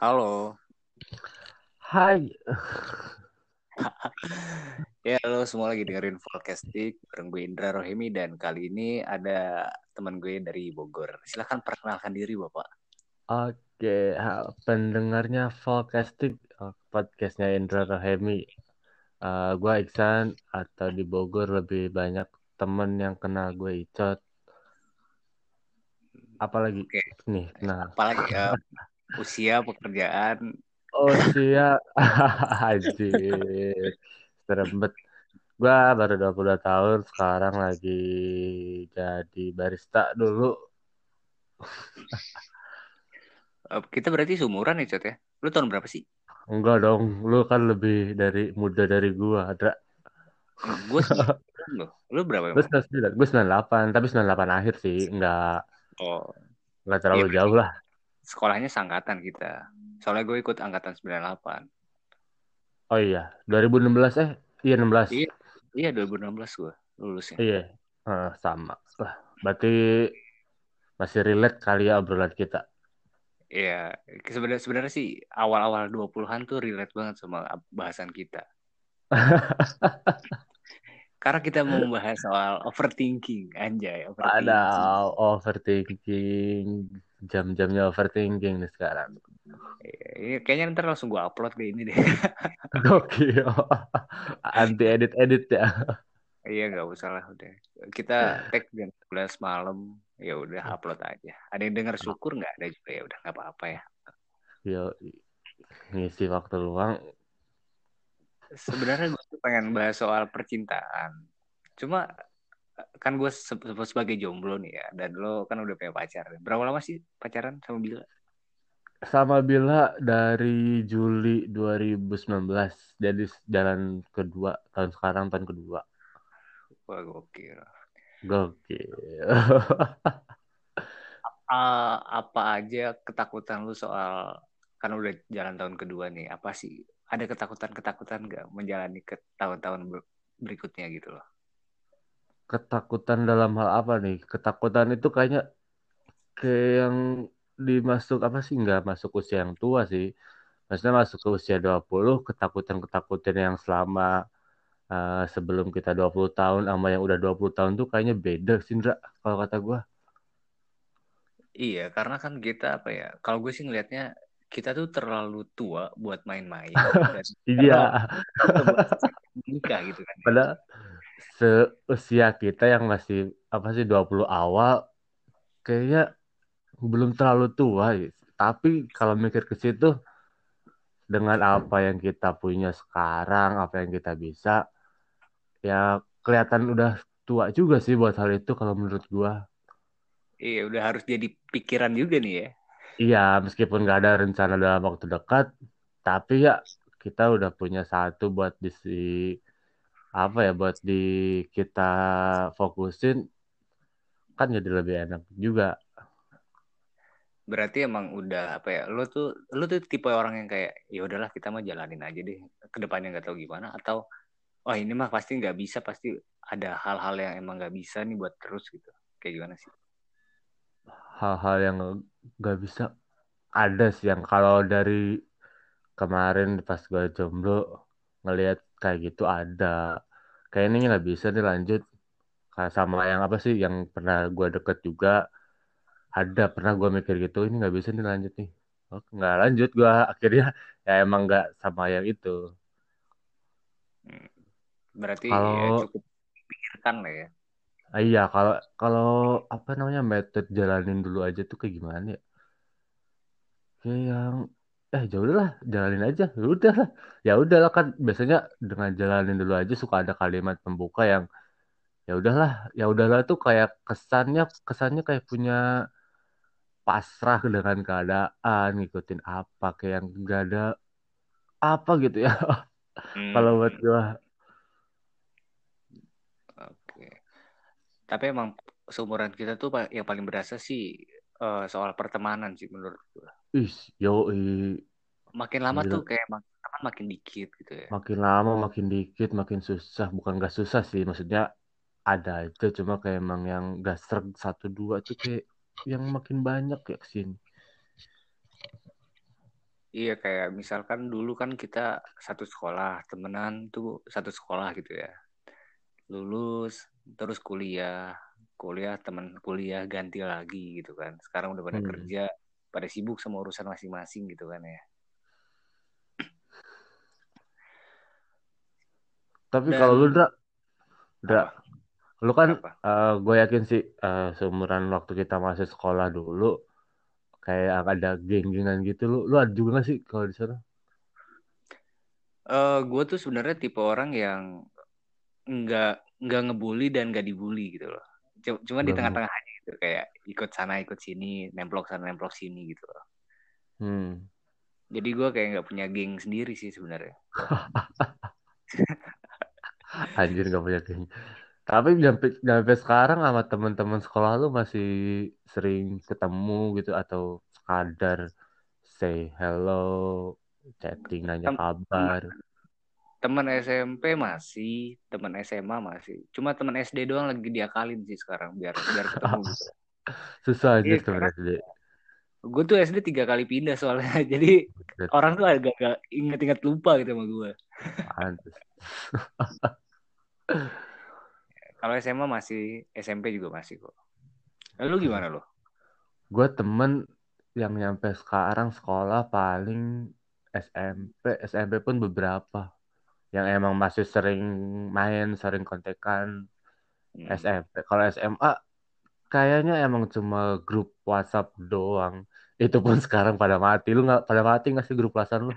Halo. Hai. ya, lo semua lagi dengerin Podcastik bareng gue Indra Rohemi dan kali ini ada teman gue dari Bogor. Silahkan perkenalkan diri Bapak. Oke, pendengarnya Podcastik, oh, podcastnya Indra Rohemi. Uh, gue Iksan atau di Bogor lebih banyak temen yang kenal gue Icot. Apalagi Oke. nih, nah. Apalagi uh, usia pekerjaan. Usia. Anjir serembet gua baru 22 tahun sekarang lagi jadi barista dulu. Kita berarti seumuran ya Cot ya? Lu tahun berapa sih? Enggak dong lu kan lebih dari muda dari gua ada gue lu berapa gue sembilan gue sembilan delapan tapi sembilan delapan akhir sih enggak oh enggak terlalu ya, jauh lah sekolahnya sangkatan kita Soalnya gue ikut angkatan 98. Oh iya, 2016 eh iya 16. Iya, iya 2016 gue lulusnya. Iya, uh, sama. Lah, berarti masih relate kali ya obrolan kita. Iya, sebenarnya sebenarnya sih awal-awal 20-an tuh relate banget sama bahasan kita. Karena kita mau membahas soal overthinking, anjay. Overthinking. Ada overthinking, jam-jamnya overthinking nih sekarang. Iya, kayaknya ntar langsung gue upload kayak ini deh. Oke, anti edit edit ya. Iya nggak usah lah udah. Kita tag jam 11 malam, ya udah upload aja. Ada yang dengar syukur nggak ada juga ya udah nggak apa-apa ya. Yo, ngisi waktu luang. Sebenarnya gue pengen bahas soal percintaan. Cuma kan gue sebagai jomblo nih ya, dan lo kan udah punya pacar. Berapa lama sih pacaran sama Bila? sama Bila dari Juli 2019 jadi jalan kedua tahun sekarang tahun kedua wah gokil gokil uh, apa aja ketakutan lu soal kan udah jalan tahun kedua nih apa sih ada ketakutan ketakutan gak menjalani ke tahun-tahun berikutnya gitu loh? Ketakutan dalam hal apa nih? Ketakutan itu kayaknya kayak yang dimasuk apa sih? Nggak masuk usia yang tua sih. Maksudnya masuk ke usia 20 ketakutan-ketakutan yang selama uh, sebelum kita 20 tahun sama yang udah 20 tahun tuh kayaknya beda sih Indra kalau kata gue iya karena kan kita apa ya kalau gue sih ngelihatnya kita tuh terlalu tua buat main-main. Iya. nikah gitu kan pada seusia kita yang masih apa sih 20 awal kayaknya belum terlalu tua tapi kalau mikir ke situ dengan apa yang kita punya sekarang apa yang kita bisa ya kelihatan udah tua juga sih buat hal itu kalau menurut gua. Iya udah harus jadi pikiran juga nih ya iya meskipun gak ada rencana dalam waktu dekat tapi ya kita udah punya satu buat di apa ya buat di kita fokusin kan jadi lebih enak juga. Berarti emang udah apa ya lo tuh lo tuh tipe orang yang kayak ya udahlah kita mah jalanin aja deh ke depannya nggak tahu gimana atau oh ini mah pasti nggak bisa pasti ada hal-hal yang emang nggak bisa nih buat terus gitu. Kayak gimana sih hal-hal yang nggak bisa. Ada sih yang kalau dari kemarin pas gue jomblo ngelihat kayak gitu ada. Kayak ini nggak bisa nih lanjut. Sama yang apa sih yang pernah gue deket juga ada pernah gue mikir gitu ini nggak bisa nih lanjut nih. Oh, nggak lanjut gue akhirnya ya emang nggak sama yang itu. Hmm. berarti kalau ya cukup pikirkan lah ya ah, iya kalau kalau apa namanya metode jalanin dulu aja tuh kayak gimana ya? Kayak yang eh ya udahlah jalanin aja ya udah ya udahlah kan biasanya dengan jalanin dulu aja suka ada kalimat pembuka yang ya udahlah ya udahlah tuh kayak kesannya kesannya kayak punya pasrah dengan keadaan ngikutin apa kayak yang gak ada apa gitu ya. Hmm. kalau buat gua oke tapi emang seumuran kita tuh yang paling berasa sih uh, soal pertemanan sih menurut gua Is, yo makin lama Gila. tuh kayak makin makin dikit gitu ya makin lama makin dikit makin susah bukan gak susah sih maksudnya ada itu cuma kayak emang yang gak seret satu dua tuh kayak yang makin banyak ya ke sini. Iya kayak misalkan dulu kan kita satu sekolah, temenan tuh satu sekolah gitu ya. Lulus, terus kuliah, kuliah teman kuliah ganti lagi gitu kan. Sekarang udah pada Hmm. kerja, pada sibuk sama urusan masing-masing gitu kan ya. Tapi Dan- kalau lu Dra, Apa? lu kan Apa? gue yakin sih eh, seumuran waktu kita masih sekolah dulu kayak ada geng-gengan gitu lu lu ada juga gak sih kalau di sana? Eh gue tuh sebenarnya tipe orang yang nggak nggak ngebully dan nggak dibully gitu loh. Cu- Cuma di Nggak tengah-tengah aja gitu kayak ikut sana ikut sini, nemplok sana nemplok sini gitu loh. Hmm. Jadi gue kayak nggak punya geng sendiri sih sebenarnya. Anjir gak punya geng. Tapi sampai sampai sekarang sama teman-teman sekolah lu masih sering ketemu gitu atau sekadar say hello, chatting nanya kabar. Teman SMP masih, teman SMA masih. Cuma teman SD doang lagi diakalin sih sekarang biar biar ketemu gitu. Susah aja karena- SD. Gue tuh SD tiga kali pindah soalnya. Jadi orang tuh agak-agak inget-inget lupa gitu sama gue. Kalau SMA masih, SMP juga masih kok. Lalu gimana lo? Gue temen yang nyampe sekarang sekolah paling SMP, SMP pun beberapa. Yang emang masih sering main, sering kontekan Hmm. SMP. Kalau SMA kayaknya emang cuma grup WhatsApp doang. Itu pun sekarang pada mati. Lu nggak pada mati nggak sih grup WhatsApp lu?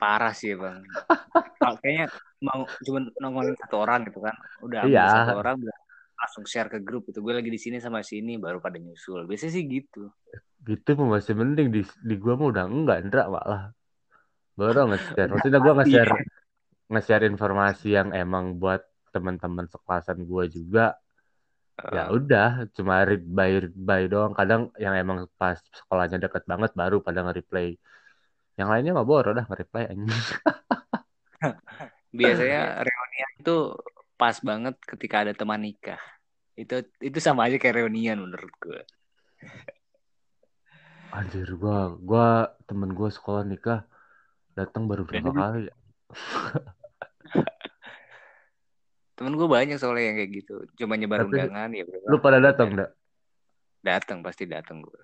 Parah sih bang. Kayaknya mau cuma nongolin satu orang gitu kan. Udah ambil Iya. satu orang udah langsung share ke grup itu. Gue lagi di sini sama sini baru pada nyusul. Biasanya sih gitu. Gitu masih mending di di gua mah udah enggak, Ndra malah. Baru nge-share. Maksudnya gua nge-share Iya. nge-share informasi yang emang buat teman-teman sekelasan gua juga. Ya udah, cuma read by read by doang. Kadang yang emang pas sekolahnya deket banget baru pada nge-reply. Yang lainnya mah boros dah nge-reply anjing. biasanya reunian itu pas banget ketika ada teman nikah. Itu itu sama aja kayak reunian menurut gue. Anjir gua gua temen gua sekolah nikah datang baru berapa Jadi- kali ya? Temen gue banyak soalnya yang kayak gitu. Cuma nyebar Tapi undangan ya. Lu pada datang enggak? Datang pasti datang gue.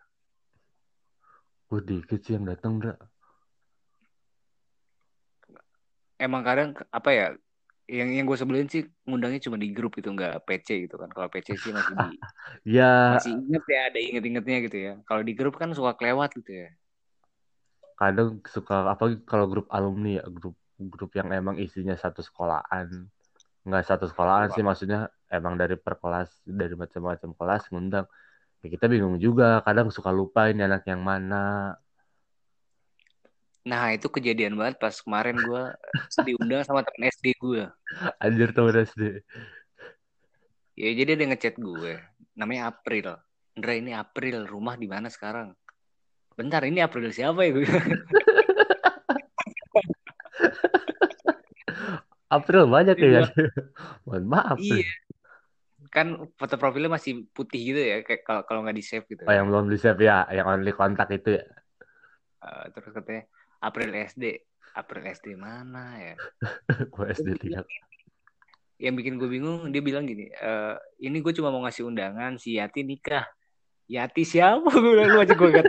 Gue dikit sih yang datang enggak. Emang kadang apa ya? Yang yang gue sebelin sih ngundangnya cuma di grup gitu nggak PC gitu kan. Kalau PC sih masih di Ya masih inget ya ada inget-ingetnya gitu ya. Kalau di grup kan suka kelewat gitu ya. Kadang suka apa kalau grup alumni ya grup grup yang emang isinya satu sekolahan nggak satu sekolahan sih maksudnya emang dari per kelas dari macam-macam kelas ngundang ya kita bingung juga kadang suka lupa ini anak yang mana Nah itu kejadian banget pas kemarin gue diundang sama temen SD gue. anjir temen SD Ya jadi dia ngechat gue. Namanya April. Indra ini April. Rumah di mana sekarang? Bentar ini April siapa ya gue? April banyak Iya. ya mohon maaf iya. Kan foto profilnya masih putih gitu ya. Kayak kalau kalau nggak di save gitu. oh yang belum di save ya yang only kontak itu ya Eh, terus katanya April SD. April SD mana ya? gue SD tiga Yang bikin gue bingung dia bilang gini. "Eh, ini gue cuma mau ngasih undangan si Yati nikah. Yati siapa? Gue bilang lu aja gue gak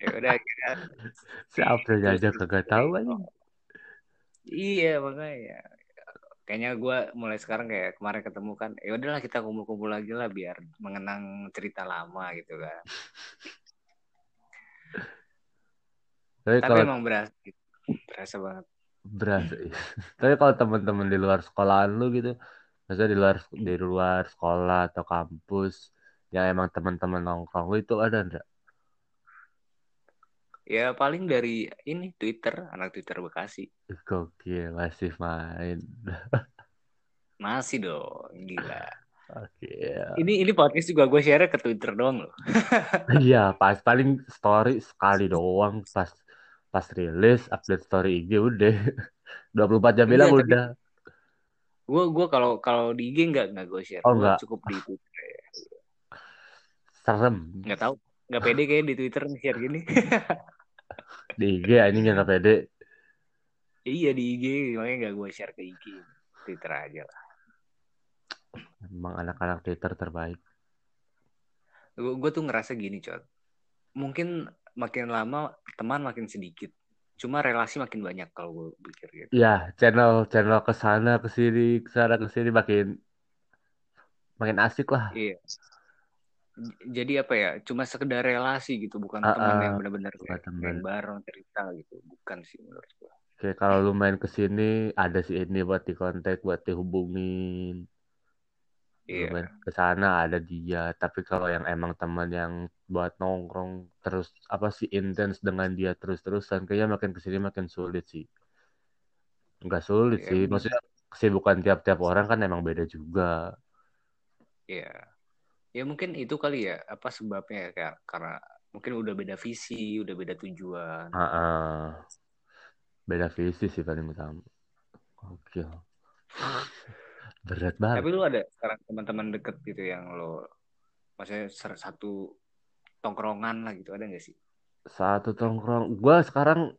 ya udah akhirnya si April aja kagak tahu aja. Iya makanya. Kayaknya gue mulai sekarang kayak kemarin ketemu kan ya udahlah kita kumpul-kumpul lagi lah biar mengenang cerita lama gitu kan. Tapi tapi kalau emang berasa gitu. berasa banget. Berasa iya. tapi kalau teman-teman di luar sekolahan lu gitu maksudnya di luar di luar sekolah atau kampus yang emang teman-teman nongkrong lu itu ada enggak ya paling dari ini Twitter anak Twitter Bekasi Gokil, masih main. masih dong gila Oke. ini ini podcast juga gue share ke Twitter doang loh Iya, pas paling story sekali doang pas pas rilis update story IG udah. 24 jam Iya, bilang tapi udah. gue gua kalau kalau di IG nggak nggak gue share. Oh Gue enggak, cukup di Twitter. Ya. serem. Nggak tahu, nggak pede kayak di Twitter share gini. Di IG anjing nggak pede. iya di IG, makanya nggak gue share ke IG. Twitter aja lah. Emang anak-anak Twitter terbaik. Gue tuh ngerasa gini, cot. Mungkin makin lama teman makin sedikit. Cuma relasi makin banyak kalau gue pikir gitu. Ya, channel channel ke sana ke sini, ke sana ke sini makin makin asik lah. Iya. Jadi apa ya? Cuma sekedar relasi gitu, bukan Ah, teman ah, yang benar-benar kayak main bareng cerita gitu. Bukan sih menurut gue. Kayak kalau lu main ke sini ada si ini buat dikontak, buat dihubungin. Iya, main ke sana ada dia. Tapi kalau yang emang teman yang buat nongkrong terus apa sih intens dengan dia terus-terusan kayaknya makin ke sini makin sulit sih. Enggak sulit iya, sih. Maksudnya kesibukan tiap-tiap orang kan emang beda juga. iya. Ya mungkin itu kali ya, apa sebabnya ya, kayak karena mungkin udah beda visi, udah beda tujuan. Ah, ah. Beda visi sih paling utama. Oke. Berat banget. Tapi lu ada sekarang teman-teman deket gitu yang lo, maksudnya satu tongkrongan lah gitu, ada nggak sih? Satu tongkrong. Gua sekarang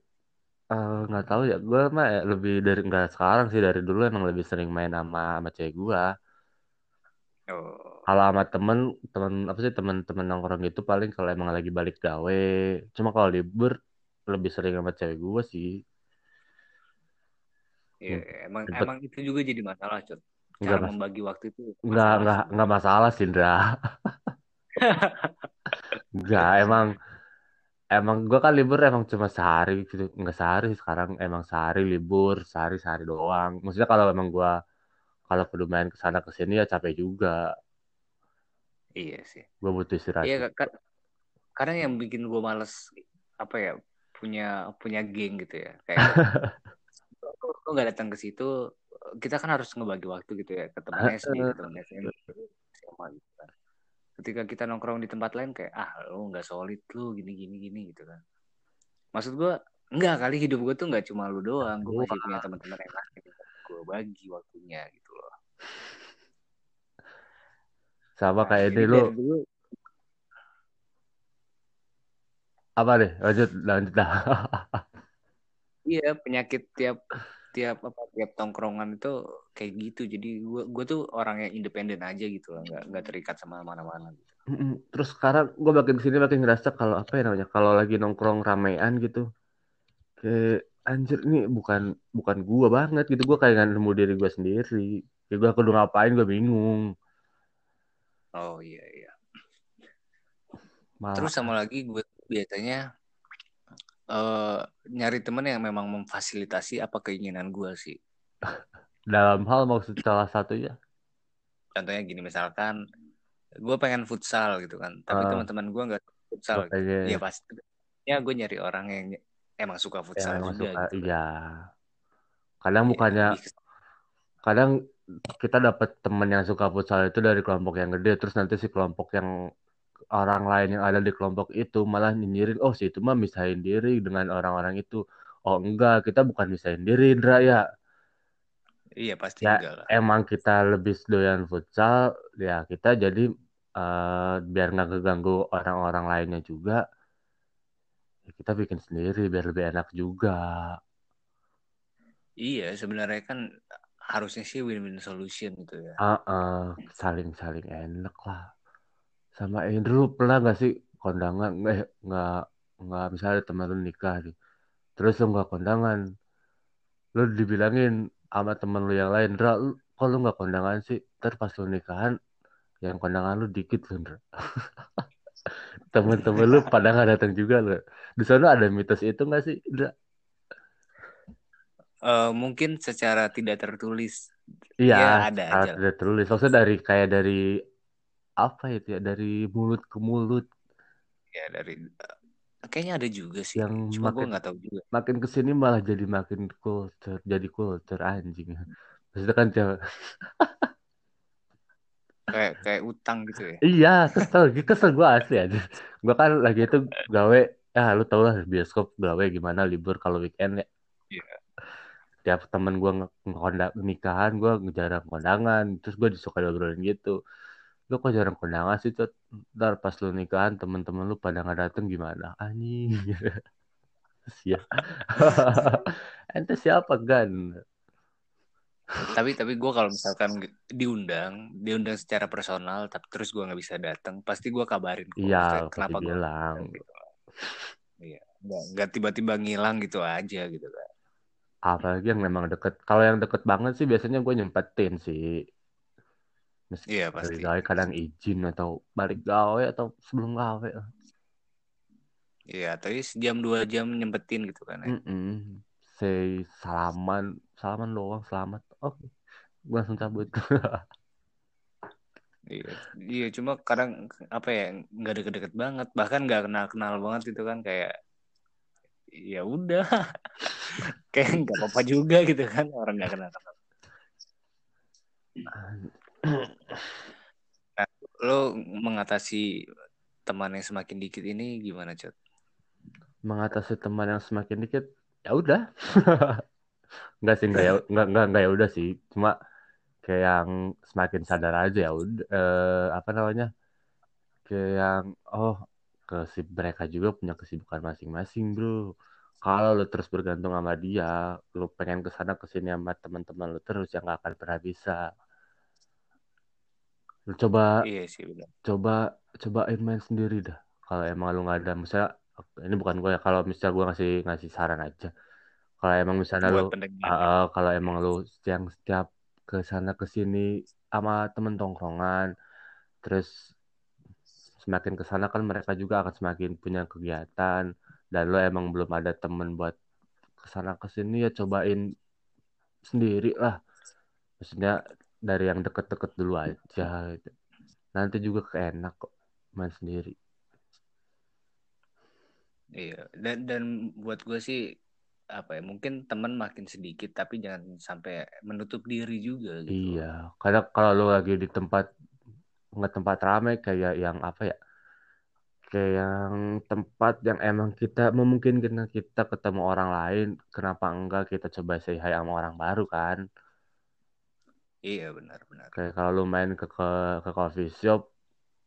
eh, nggak tahu ya. Gua mah ya lebih dari nggak sekarang sih dari dulu emang lebih sering main sama sama cewek gua. Oh, Kalau sama temen, temen apa sih temen-temen nongkrong gitu paling kalau emang lagi balik gawe. Cuma kalau libur lebih sering sama cewek gua sih. iya. emang Ribet. emang itu juga jadi masalah. Nggak Cara mas, membagi waktu itu nggak masalah nggak sih. nggak masalah sih Indra. Nggak emang emang gua kan libur emang cuma sehari gitu. Nggak sehari sekarang emang sehari libur sehari sehari doang. Maksudnya kalau emang gua kalau perlu main ke sana ke sini ya capek juga. Iya sih. Gua butuh istirahat. Iya, kadang yang bikin gue males apa ya punya punya geng gitu ya. Kayak lu nggak datang ke situ, kita kan harus ngebagi waktu gitu ya ke teman SD, ke teman SMP, SMA gitu kan. Ketika kita nongkrong di tempat lain kayak ah lu nggak solid lu gini gini gini gitu kan. Maksud gue enggak kali hidup gue tuh nggak cuma lu doang, gue masih punya teman-teman yang lain. Gue bagi waktunya gitu loh. Sama kayak ini lu dulu apa deh? Lanjut lanjut dah. Iya penyakit tiap tiap apa tiap tongkrongan itu kayak gitu. Jadi gue gue tuh orang yang independen aja gitu lah, nggak nggak terikat sama mana-mana. Gitu. Terus sekarang gue makin ke sini makin ngerasa kalau apa ya namanya kalau lagi nongkrong ramean gitu kayak anjir ini bukan bukan gua banget gitu gue kayak nggak nemu diri gue sendiri kayak gue kudu ngapain gue bingung Oh iya iya. malah Terus sama lagi gue biasanya eh nyari temen yang memang memfasilitasi apa keinginan gue sih. dalam hal maksud salah satunya Contohnya gini misalkan gue pengen futsal gitu kan, tapi Ah. teman-teman gue nggak futsal. Gitu. Ya pasti. Ya gue nyari orang yang emang suka futsal emang juga suka gitu. kan. iya kadang Ya, bukannya kadang kita dapat temen yang suka futsal itu dari kelompok yang gede terus nanti si kelompok yang orang lain yang ada di kelompok itu malah nyinyirin oh si itu mah misahin diri dengan orang-orang itu. Oh enggak kita bukan misahin diri Indra ya. Iya pasti ya enggak lah. emang kita lebih doyan futsal ya kita jadi eh, biar nggak keganggu orang-orang lainnya juga ya kita bikin sendiri biar lebih enak juga. Iya sebenarnya kan harusnya sih win-win solution gitu ya. ah ah, saling saling enak lah. Sama dulu pernah nggak sih kondangan? Eh nggak nggak misalnya teman lu nikah nih terus lu nggak kondangan lu dibilangin sama temen lu yang lain Dra lu, kok lu nggak kondangan sih? Ntar pas lu nikahan yang kondangan lu dikit loh Dra temen-temen lu pada nggak datang juga loh. Di sana ada mitos itu nggak sih Dra Eh, mungkin secara tidak tertulis iya ya ada aja. tidak tertulis maksudnya dari kayak dari apa itu ya dari mulut ke mulut Ya dari eh, kayaknya ada juga sih. yang Cuma gue makin nggak tahu juga. makin ke sini malah jadi makin culture jadi culture anjing maksudnya kan cewek Kayak kayak utang gitu ya. iya kesel kesel gue asli aja gue kan lagi itu gawe ya lu tau lah bioskop gawe gimana libur kalau weekend ya Iya. Tiap temen gue ngekondak nikahan gue jarang kondangan terus gue disuka obrolin gitu. Lu kok jarang kondangan sih tuh ntar pas lu nikahan temen-temen lu pada nggak dateng gimana? Anjing. Siap ente siapa gan? Tapi tapi gue kalau misalkan diundang diundang secara personal tapi terus gue nggak bisa datang pasti gue kabarin iya kenapa gue bilang. gitu iya nggak nggak tiba-tiba ngilang gitu aja gitu kan apalagi yang memang deket. Kalau yang deket banget sih biasanya gue nyempetin sih. Meski Iya, pasti. gawe kadang izin atau balik gawe atau sebelum gawe iya tapi sejam dua jam nyempetin gitu kan ya. Mm-mm. say salaman salaman doang selamat. Oke gue langsung cabut. Iya, iya cuma kadang apa ya nggak deket-deket banget. Bahkan nggak kenal-kenal banget itu kan kayak ya udah kayak nggak apa-apa juga gitu kan orang nggak kenal. Nah, lo mengatasi teman yang semakin dikit ini gimana cot? Mengatasi teman yang semakin dikit ya udah. Nggak sih nggak ya nggak nggak nggak ya udah sih. Cuma kayak yang semakin sadar aja ya udah eh, apa namanya? Kayak yang oh kesib mereka juga punya kesibukan masing-masing bro kalau lu terus bergantung sama dia lu pengen ke sana ke sini sama teman-teman lu terus yang gak akan pernah bisa. Lu coba iya sih benar. coba cobain main sendiri dah. Kalau emang lu nggak ada misalnya ini bukan gue ya kalau misalnya gue ngasih ngasih saran aja. Kalau emang misalnya lu buat pendengar. uh, uh, kalau emang lu yang setiap ke sana ke sini sama temen tongkrongan terus semakin ke sana kan mereka juga akan semakin punya kegiatan dan lo emang belum ada temen buat ke sana ke sini ya cobain sendiri lah. Maksudnya dari yang deket-deket dulu aja gitu. nanti juga keenak kok main sendiri. Iya dan dan buat gue sih apa ya mungkin teman makin sedikit tapi jangan sampai menutup diri juga gitu iya karena kalau lo lagi di tempat nggak tempat ramai kayak yang apa ya yang tempat yang emang kita memungkinkan kita ketemu orang lain kenapa enggak kita coba say hi sama orang baru kan? Iya benar benar. Kayak kalau lu main ke ke, ke coffee shop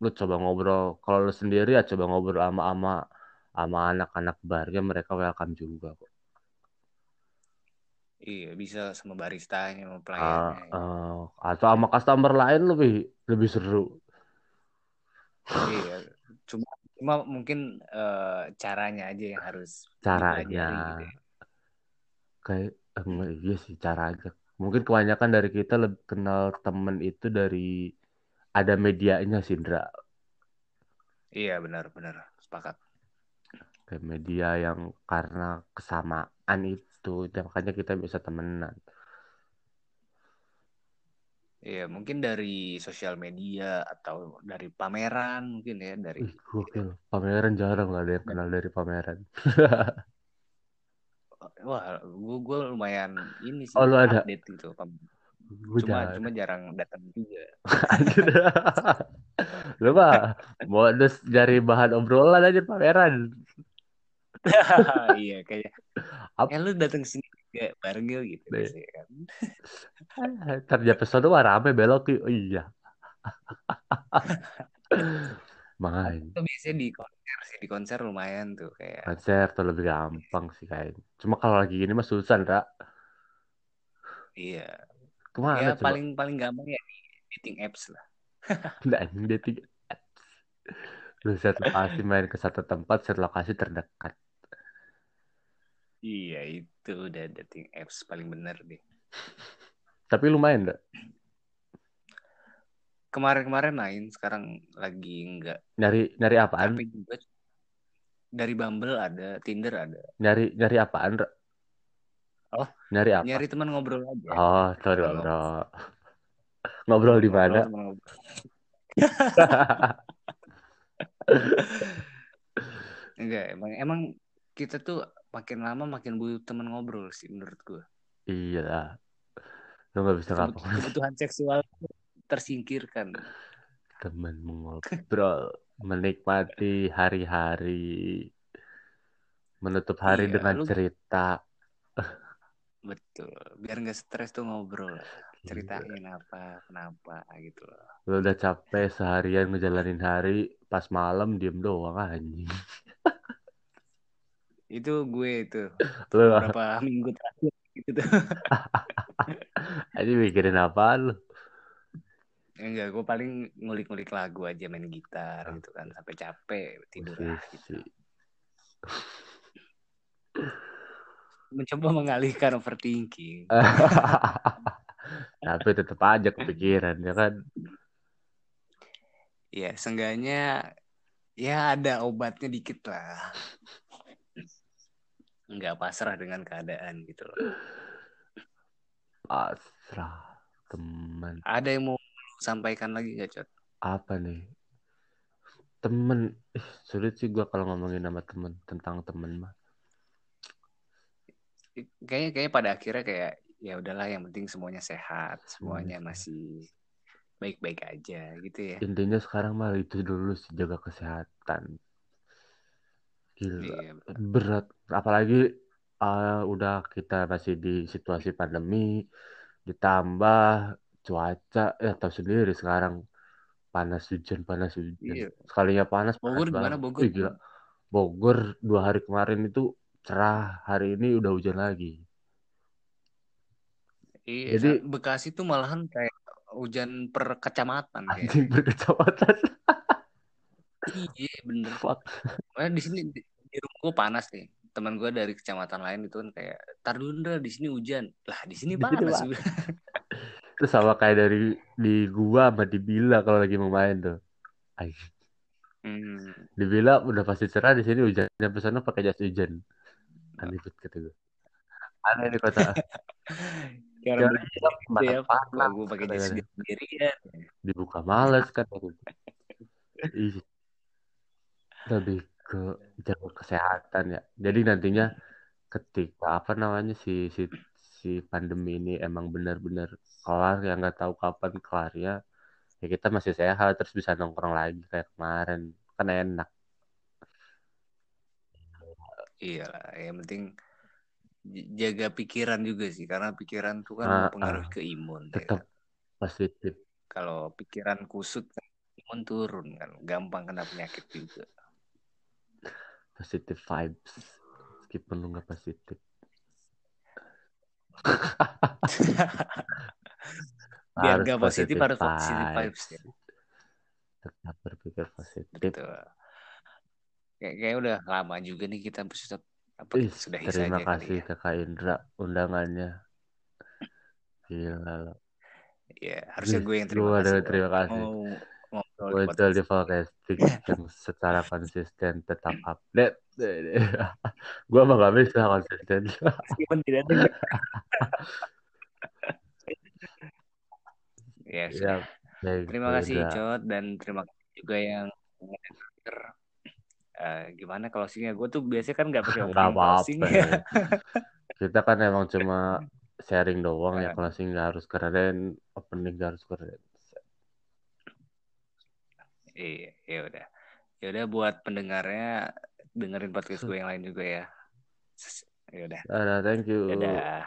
lu coba ngobrol. Kalau lu sendiri ya coba ngobrol sama sama sama anak-anak barnya mereka welcome juga kok. Iya bisa sama baristanya sama pelayannya ah, atau sama customer lain lebih lebih seru. Iya cuma cuma mungkin eh, caranya aja yang harus caranya. gitu ya. kayak eh, enggak, iya sih caranya mungkin kebanyakan dari kita lebih kenal temen itu dari ada medianya sih Indra iya benar benar. Sepakat. Kayak media yang karena kesamaan itu makanya kita bisa temenan iya mungkin dari sosial media atau dari pameran mungkin ya dari gokil. Pameran jarang lah ada yang kenal dari pameran. wah gue gue lumayan ini sih Oh, lu ada? update gitu Gue cuma jarang. cuma jarang datang juga. Lu mah modus cari bahan obrolan aja pameran. iya kayak Ap- eh lu datang sini juga bareng yuk gitu Deh. biasanya kan Ntar di episode wah rame belok yuk. Oh, iya. Main. itu biasanya di konser sih di konser lumayan tuh kayak Konser tuh lebih gampang sih kayaknya. Cuma kalau lagi gini mah susah, Ndra. iya Ke mana ya coba? paling paling gampang ya di dating apps lah anjing dating apps. Lu set lokasi main ke satu tempat, set lokasi terdekat. Iya itu udah dating apps paling bener deh Tapi lumayan enggak? kemarin-kemarin main sekarang lagi enggak Nyari nyari apaan? juga dari Bumble ada Tinder ada Nyari nyari apaan? Oh, Nyari apa? nyari teman ngobrol aja Oh, sorry ngobrol. Ngobrol di mana? Ngobrol, teman ngobrol. enggak emang emang kita tuh makin lama makin butuh teman ngobrol sih menurut gue Iya lah. Lu gak bisa Kebut- ngapa kebutuhan seksual tersingkirkan temen mengobrol, menikmati hari-hari, menutup hari Iya, dengan lu- cerita. betul biar nggak stres tuh ngobrol ceritain apa kenapa gitu loh Lo udah capek seharian ngejalanin hari, pas malam diem doang anjing. Itu gue itu. Lo beberapa minggu terakhir gitu tuh. Anjing mikirin apa lu? enggak gue paling ngulik-ngulik lagu aja main gitar gitu kan. Sampai capek tidur lah gitu. mencoba mengalihkan overthinking. Tapi tetap aja kepikiran ya kan. ya seenggaknya ya ada obatnya dikit lah nggak pasrah dengan keadaan gitu loh Pasrah teman. ada yang mau sampaikan lagi gak cot Apa nih? Temen. Ih, sulit sih gua kalau ngomongin sama temen tentang temen mah. kayaknya kayaknya pada akhirnya kayak ya udahlah yang penting semuanya sehat semuanya Hmm. masih baik-baik aja gitu ya Intinya sekarang mah itu dulu sih jaga kesehatan. Gila. Iya, benar. berat apalagi eh, udah kita masih di situasi pandemi ditambah cuaca ya tahu sendiri sekarang panas hujan panas hujan Iya. sekalinya panas Bogor panas gimana. Bogor? Ih, gila. Bogor dua hari kemarin itu cerah hari ini udah hujan lagi Iya, Jadi- Bekasi tuh malahan kayak hujan per kecamatan kayak. anjing berkecamatan Iya, bener. fuck Makanya di sini di, di rumah gue panas nih. Teman gue dari kecamatan lain itu kan kayak, tar dulu Ndra, di sini hujan. Lah, di sini Di panas. terus sama kayak dari di gua sama di Bila kalau lagi mau main tuh Anjing. Hmm. di Bila udah pasti cerah di sini hujan sampai sana pakai jas hujan aneh banget kata gue aneh nih kota Ya, bilang gitu ya, panas, gue pakai jas sendirian. dibuka males kan Ih. Lebih ke jaga kesehatan ya jadi nantinya ketika apa namanya si si si pandemi ini emang benar-benar kelar ya nggak tahu kapan kelarnya ya kita masih sehat terus bisa nongkrong lagi kayak kemarin kan enak Iya lah, yang penting jaga pikiran juga sih, karena pikiran tuh kan Ah, mempengaruhi ah. ke imun. ya tetap kan. positif Kalau pikiran kusut kan imun turun kan, gampang kena penyakit juga. Positif vibes meskipun lu nggak positif Biar gak positif harus positif vibes ya. tetap berpikir positif Betul. Kayak, kayak udah lama juga nih kita sudah apa Ih, terima saja kasih ya. ke Kak Indra undangannya gila loh Ya, harusnya Ih, gue yang terima kasih. terima kasih. Mau di Volcastic yang secara konsisten tetap update gue emang gak bisa konsisten Meskipun tidak ada. ya, sudah. ya baik, Terima kasih Indra. Cot dan terima kasih juga yang. Eh, gimana closingnya? Gue tuh biasanya kan gak pakai Nggak opening apa-apa closing ya. kita kan emang cuma sharing doang ya closing nggak harus keren opening nggak harus keren Iya, ya udah. Ya udah buat pendengarnya dengerin podcast gue yang lain juga ya. Ya udah. Dadah, thank you Dadah.